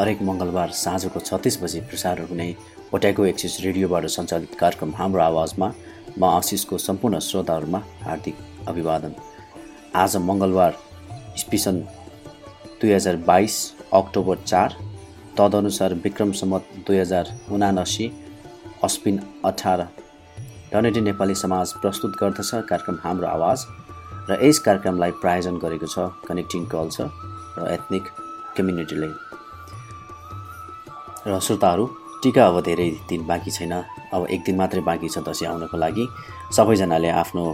हरेक मङ्गलबार साँझको छत्तिस बजी प्रसारण हुने ओट्याको एक्सिस रेडियोबाट सञ्चालित कार्यक्रम हाम्रो आवाजमा म आशिषको सम्पूर्ण श्रोताहरूमा हार्दिक अभिवादन। आज मङ्गलबार स्पिसन दुई हजार बाइस अक्टोबर चार तदनुसार विक्रम सम्मत दुई हजार उनासी अश्विन अठार। डनेटी नेपाली समाज प्रस्तुत गर्दछ कार्यक्रम हाम्रो आवाज र यस कार्यक्रमलाई प्रायोजन गरेको छ कनेक्टिङ कल्चर र एथनिक कम्युनिटीले। र श्रोताहरू टिका अब धेरै दिन बाँकी छैन। अब एक दिन मात्रै बाँकी छ दसैँ आउनको लागि। सबैजनाले आफ्नो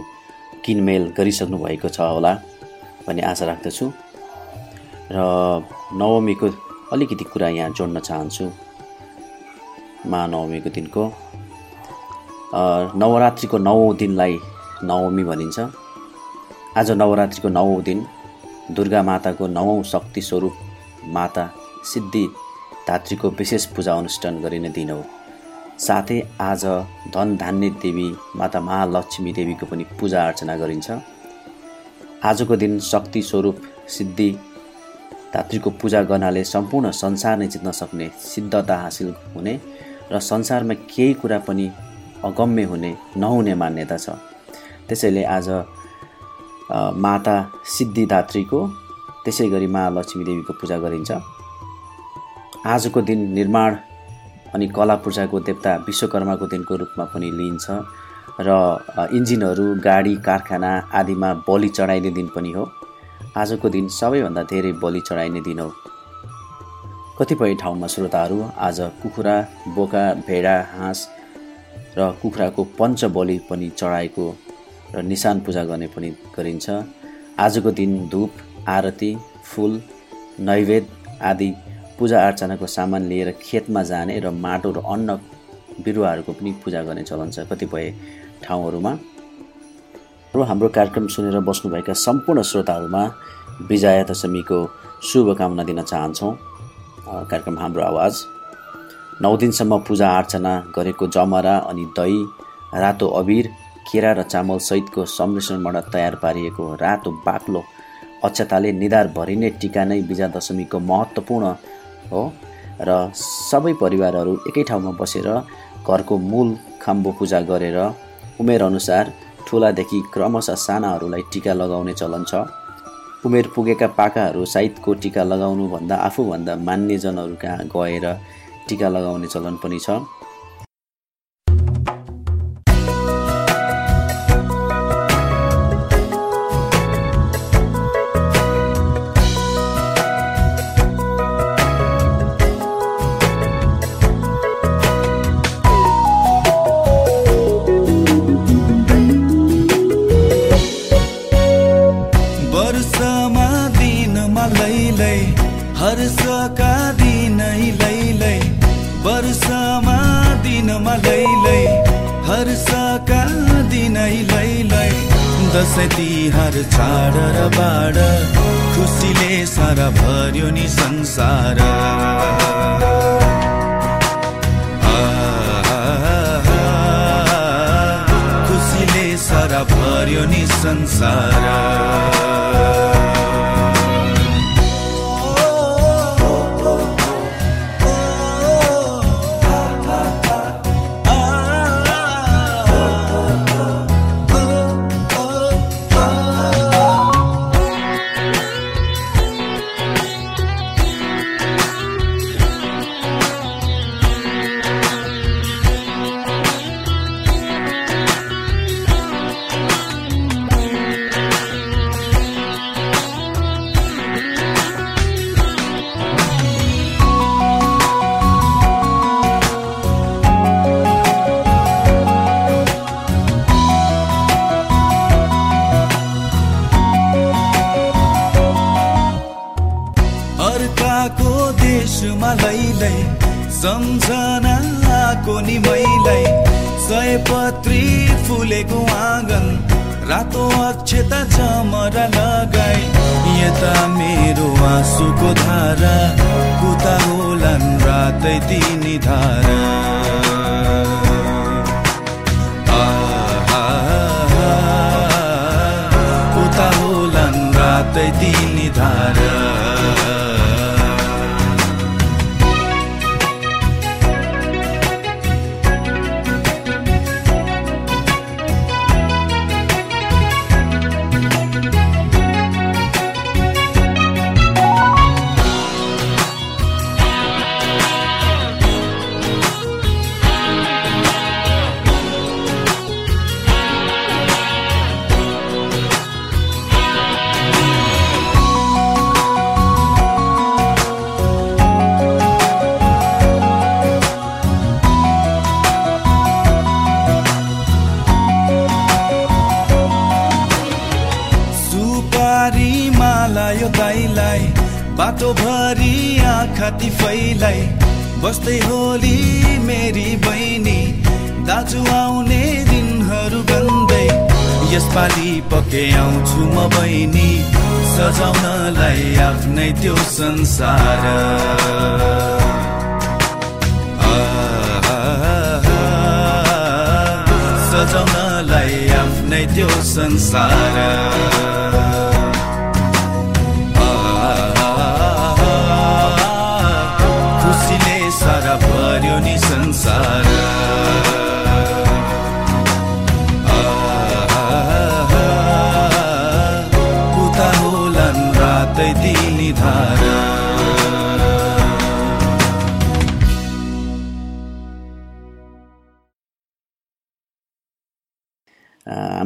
किनमेल गरिसक्नु भएको छ होला भन्ने आशा राख्दछु। र नवमीको अलिकति कुरा यहाँ जोड्न चाहन्छु। महानवमीको दिनको। नवरात्रिको नौ दिनलाई नवमी भनिन्छ। आज नवरात्रिको नौ दिन दुर्गा माताको नवौँ शक्ति स्वरूप माता सिद्धि धात्रीको विशेष पूजा अनुष्ठान गरिने दिन हो। साथै आज धन धान्य देवी माता महालक्ष्मी देवीको पनि पूजा अर्चना गरिन्छ। आजको दिन शक्ति स्वरूप सिद्धि धात्रीको पूजा गर्नाले सम्पूर्ण संसार नै जित्न सक्ने सिद्धता हासिल हुने र संसारमा केही कुरा पनि अगम्य हुने नहुने मान्यता छ। त्यसैले आज माता सिद्धिदात्रीको त्यसै गरी महालक्ष्मी देवीको पूजा गरिन्छ। आजको दिन निर्माण अनि कला पूजाको देवता विश्वकर्माको दिनको रूपमा पनि लिइन्छ र इन्जिनहरू गाडी कारखाना आदिमा बलि चढाइने दिन पनि हो। आजको दिन सबैभन्दा धेरै बलि चढाइने दिन हो। कतिपय ठाउँमा श्रोताहरू आज कुखुरा बोका भेडा हाँस र कुखुराको पञ्च बलि पनि चढाएको र निशान पूजा गर्ने पनि गरिन्छ। आजको दिन धुप आरती फुल नैवेद आदि पूजा अर्चनाको सामान लिएर खेतमा जाने र माटो र अन्न बिरुवाहरूको पनि पूजा गर्ने चलन छ कतिपय ठाउँहरूमा। र हाम्रो कार्यक्रम सुनेर बस्नुभएका सम्पूर्ण श्रोताहरूमा विजया दशमीको शुभकामना दिन चाहन्छौँ। कार्यक्रम हाम्रो आवाज। नौ दिनसम्म पूजा अर्चना गरेको जमरा अनि दही रातो अबिर केरा र चामल सहितको सम्मिश्रणबाट तयार पारिएको रातो बाक्लो अक्षताले निधार भरिने टिका नै विजया दशमीको महत्त्वपूर्ण हो? र सबै परिवारहरू एकै ठाउँमा बसेर घरको मूल खाम्बो पूजा गरेर उमेरअनुसार ठुलादेखि क्रमशः सानाहरूलाई टिका लगाउने चलन छ। उमेर पुगेका पाकाहरू साइतको टिका लगाउनुभन्दा आफूभन्दा मान्यजनहरू कहाँ गएर टिका लगाउने चलन पनि छ। दसैँ तिहार चाड र बाड खुसीले सारा भर्यो नि संसार। खुसीले सारा भर्यो नि संसार। सम्झनाको नि मैलाई सयपत्री फुलेको आँगन रातो अक्षता चमरा लगाई। यता मेरो आँसुको धारा कुता होलान् रातै तिनी धारा। बाटोभरि आँखा फैलाई बस्दै होली मेरी बहिनी दाजु आउने दिनहरू गन्दै यसपालि पके आउँछु म बहिनी सजाउनलाई आफ्नै त्यो संसार। सजाउनलाई आफ्नै त्यो संसार।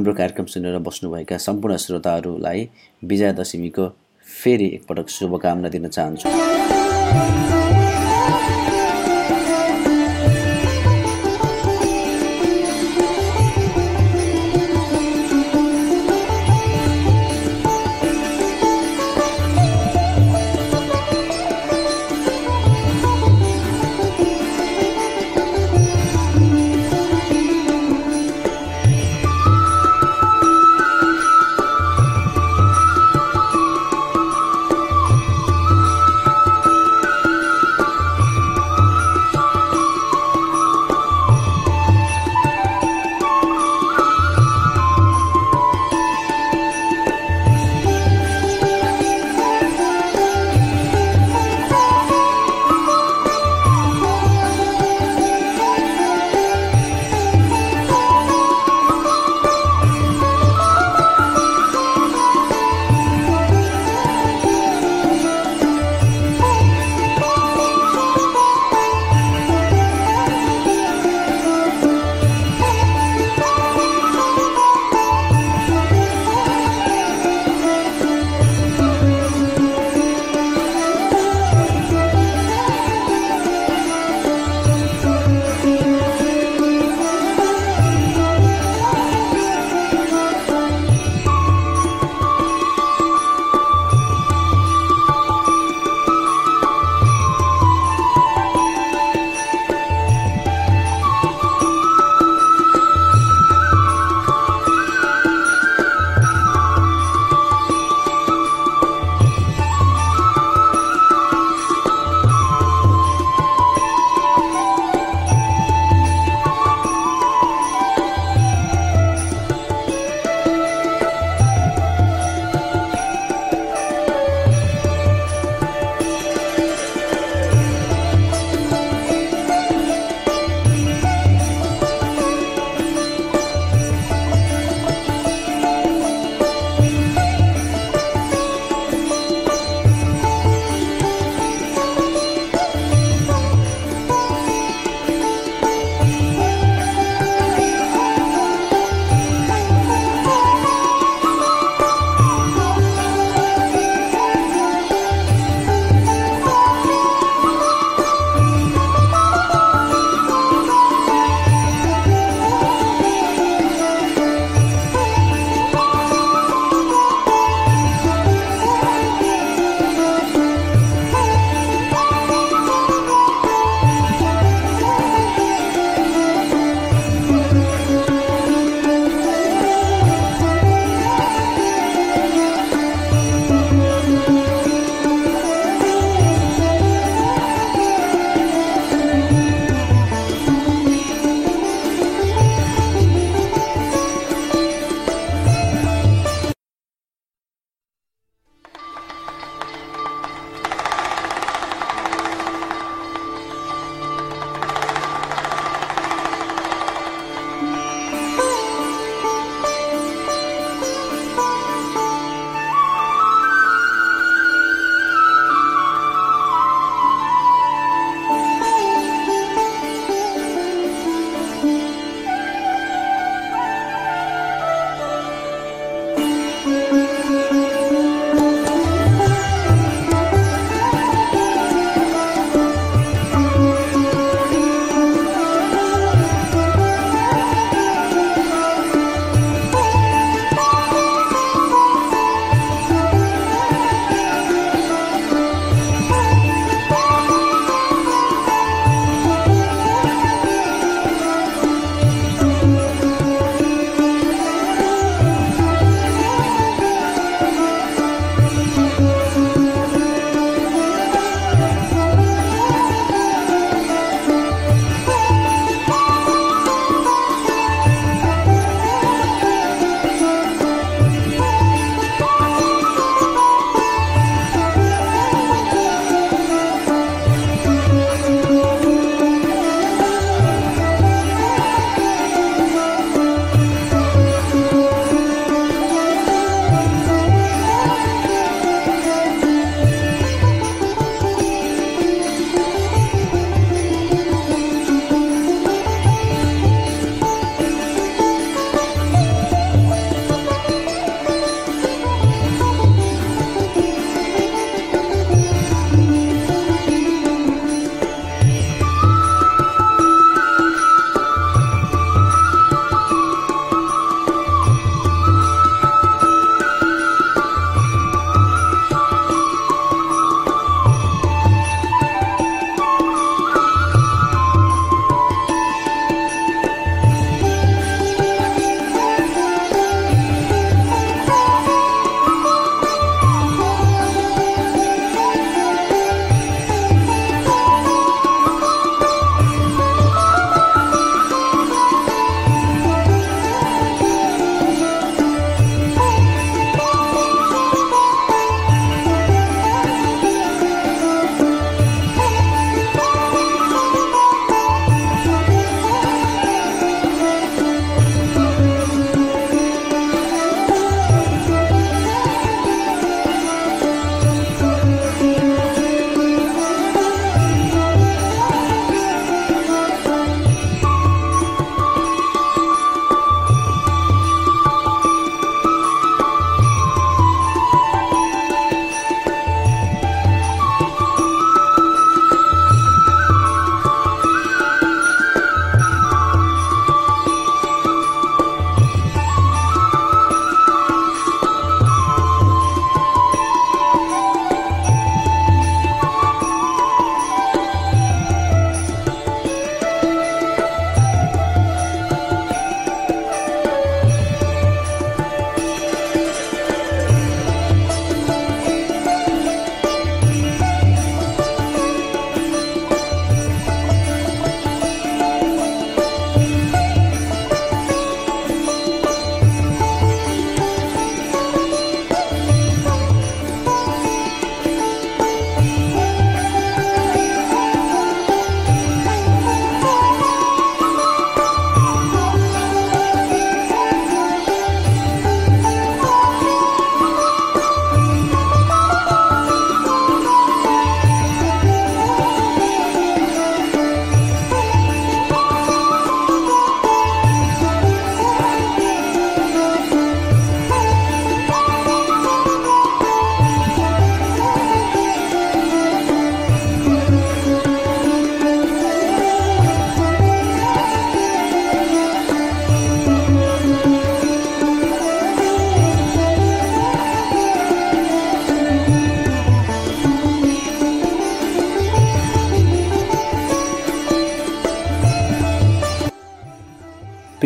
हाम्रो कार्यक्रम सुनेर बस्नुभएका सम्पूर्ण श्रोताहरूलाई विजया दशमीको फेरि एकपटक शुभकामना दिन चाहन्छु।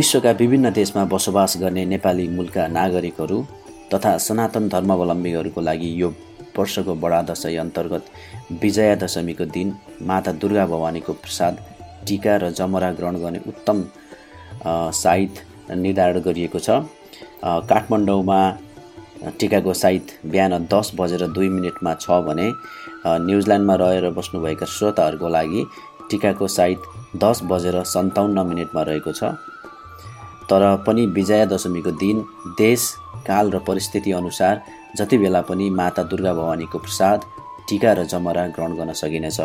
विश्वका विभिन्न देशमा बसोबास गर्ने नेपाली मूलका नागरिकहरू तथा सनातन धर्मावलम्बीहरूको लागि यो वर्षको बडा दशैँ अन्तर्गत विजया दशमीको दिन माता दुर्गा भवानीको प्रसाद टिका र जमरा ग्रहण गर्ने उत्तम साइत निर्धारण गरिएको छ। काठमाडौँमा टिकाको साइत बिहान दस बजेर दुई मिनटमा छ भने न्युजिल्यान्डमा रहेर बस्नुभएका श्रोताहरूको लागि टिकाको साइत दस बजेर सन्ताउन्न मिनटमा रहेको छ। तर पनि विजया दशमीको दिन देश काल र परिस्थिति अनुसार जति बेला पनि माता दुर्गा भवानीको प्रसाद टिका र जमरा ग्रहण गर्न सकिनेछ।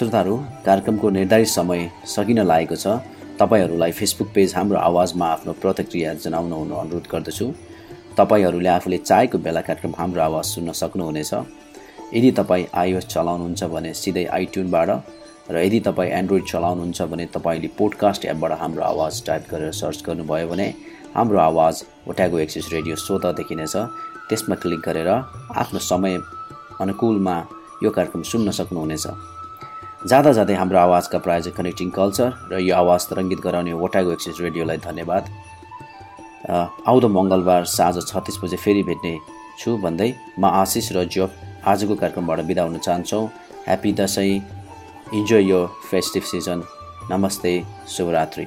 श्रोताहरू कार्यक्रमको निर्धारित समय सकिन लागेको छ। तपाईँहरूलाई फेसबुक पेज हाम्रो आवाजमा आफ्नो प्रतिक्रिया जनाउन हुन अनुरोध गर्दछु। तपाईँहरूले आफूले चाहेको बेला कार्यक्रम हाम्रो आवाज सुन्न सक्नुहुनेछ। यदि तपाईँ आइओएस चलाउनुहुन्छ भने सिधै आइट्युनबाट र यदि तपाईँ एन्ड्रोइड चलाउनुहुन्छ भने तपाईँले पोडकास्ट एपबाट हाम्रो आवाज टाइप गरेर सर्च गर्नुभयो भने हाम्रो आवाज ओट्यागो एक्सिस रेडियो स्वत देखिनेछ त्यसमा क्लिक गरेर आफ्नो समय अनुकूलमा यो कार्यक्रम सुन्न सक्नुहुनेछ। जाँदा जाँदै हाम्रो आवाजका प्रायोजक कनेक्टिङ कल्चर र यो आवाज तरङ्गित गराउने ओटागो एक्सिस रेडियोलाई धन्यवाद। आउँदो मङ्गलबार साँझ छत्तिस बजे फेरि भेट्ने छु भन्दै म आशिष र जोप आजको कार्यक्रमबाट बिदा हुन चाहन्छौँ। ह्याप्पी दसैँ। इन्जोय यो फेस्टिभ सिजन नमस्ते। शुभरात्रि।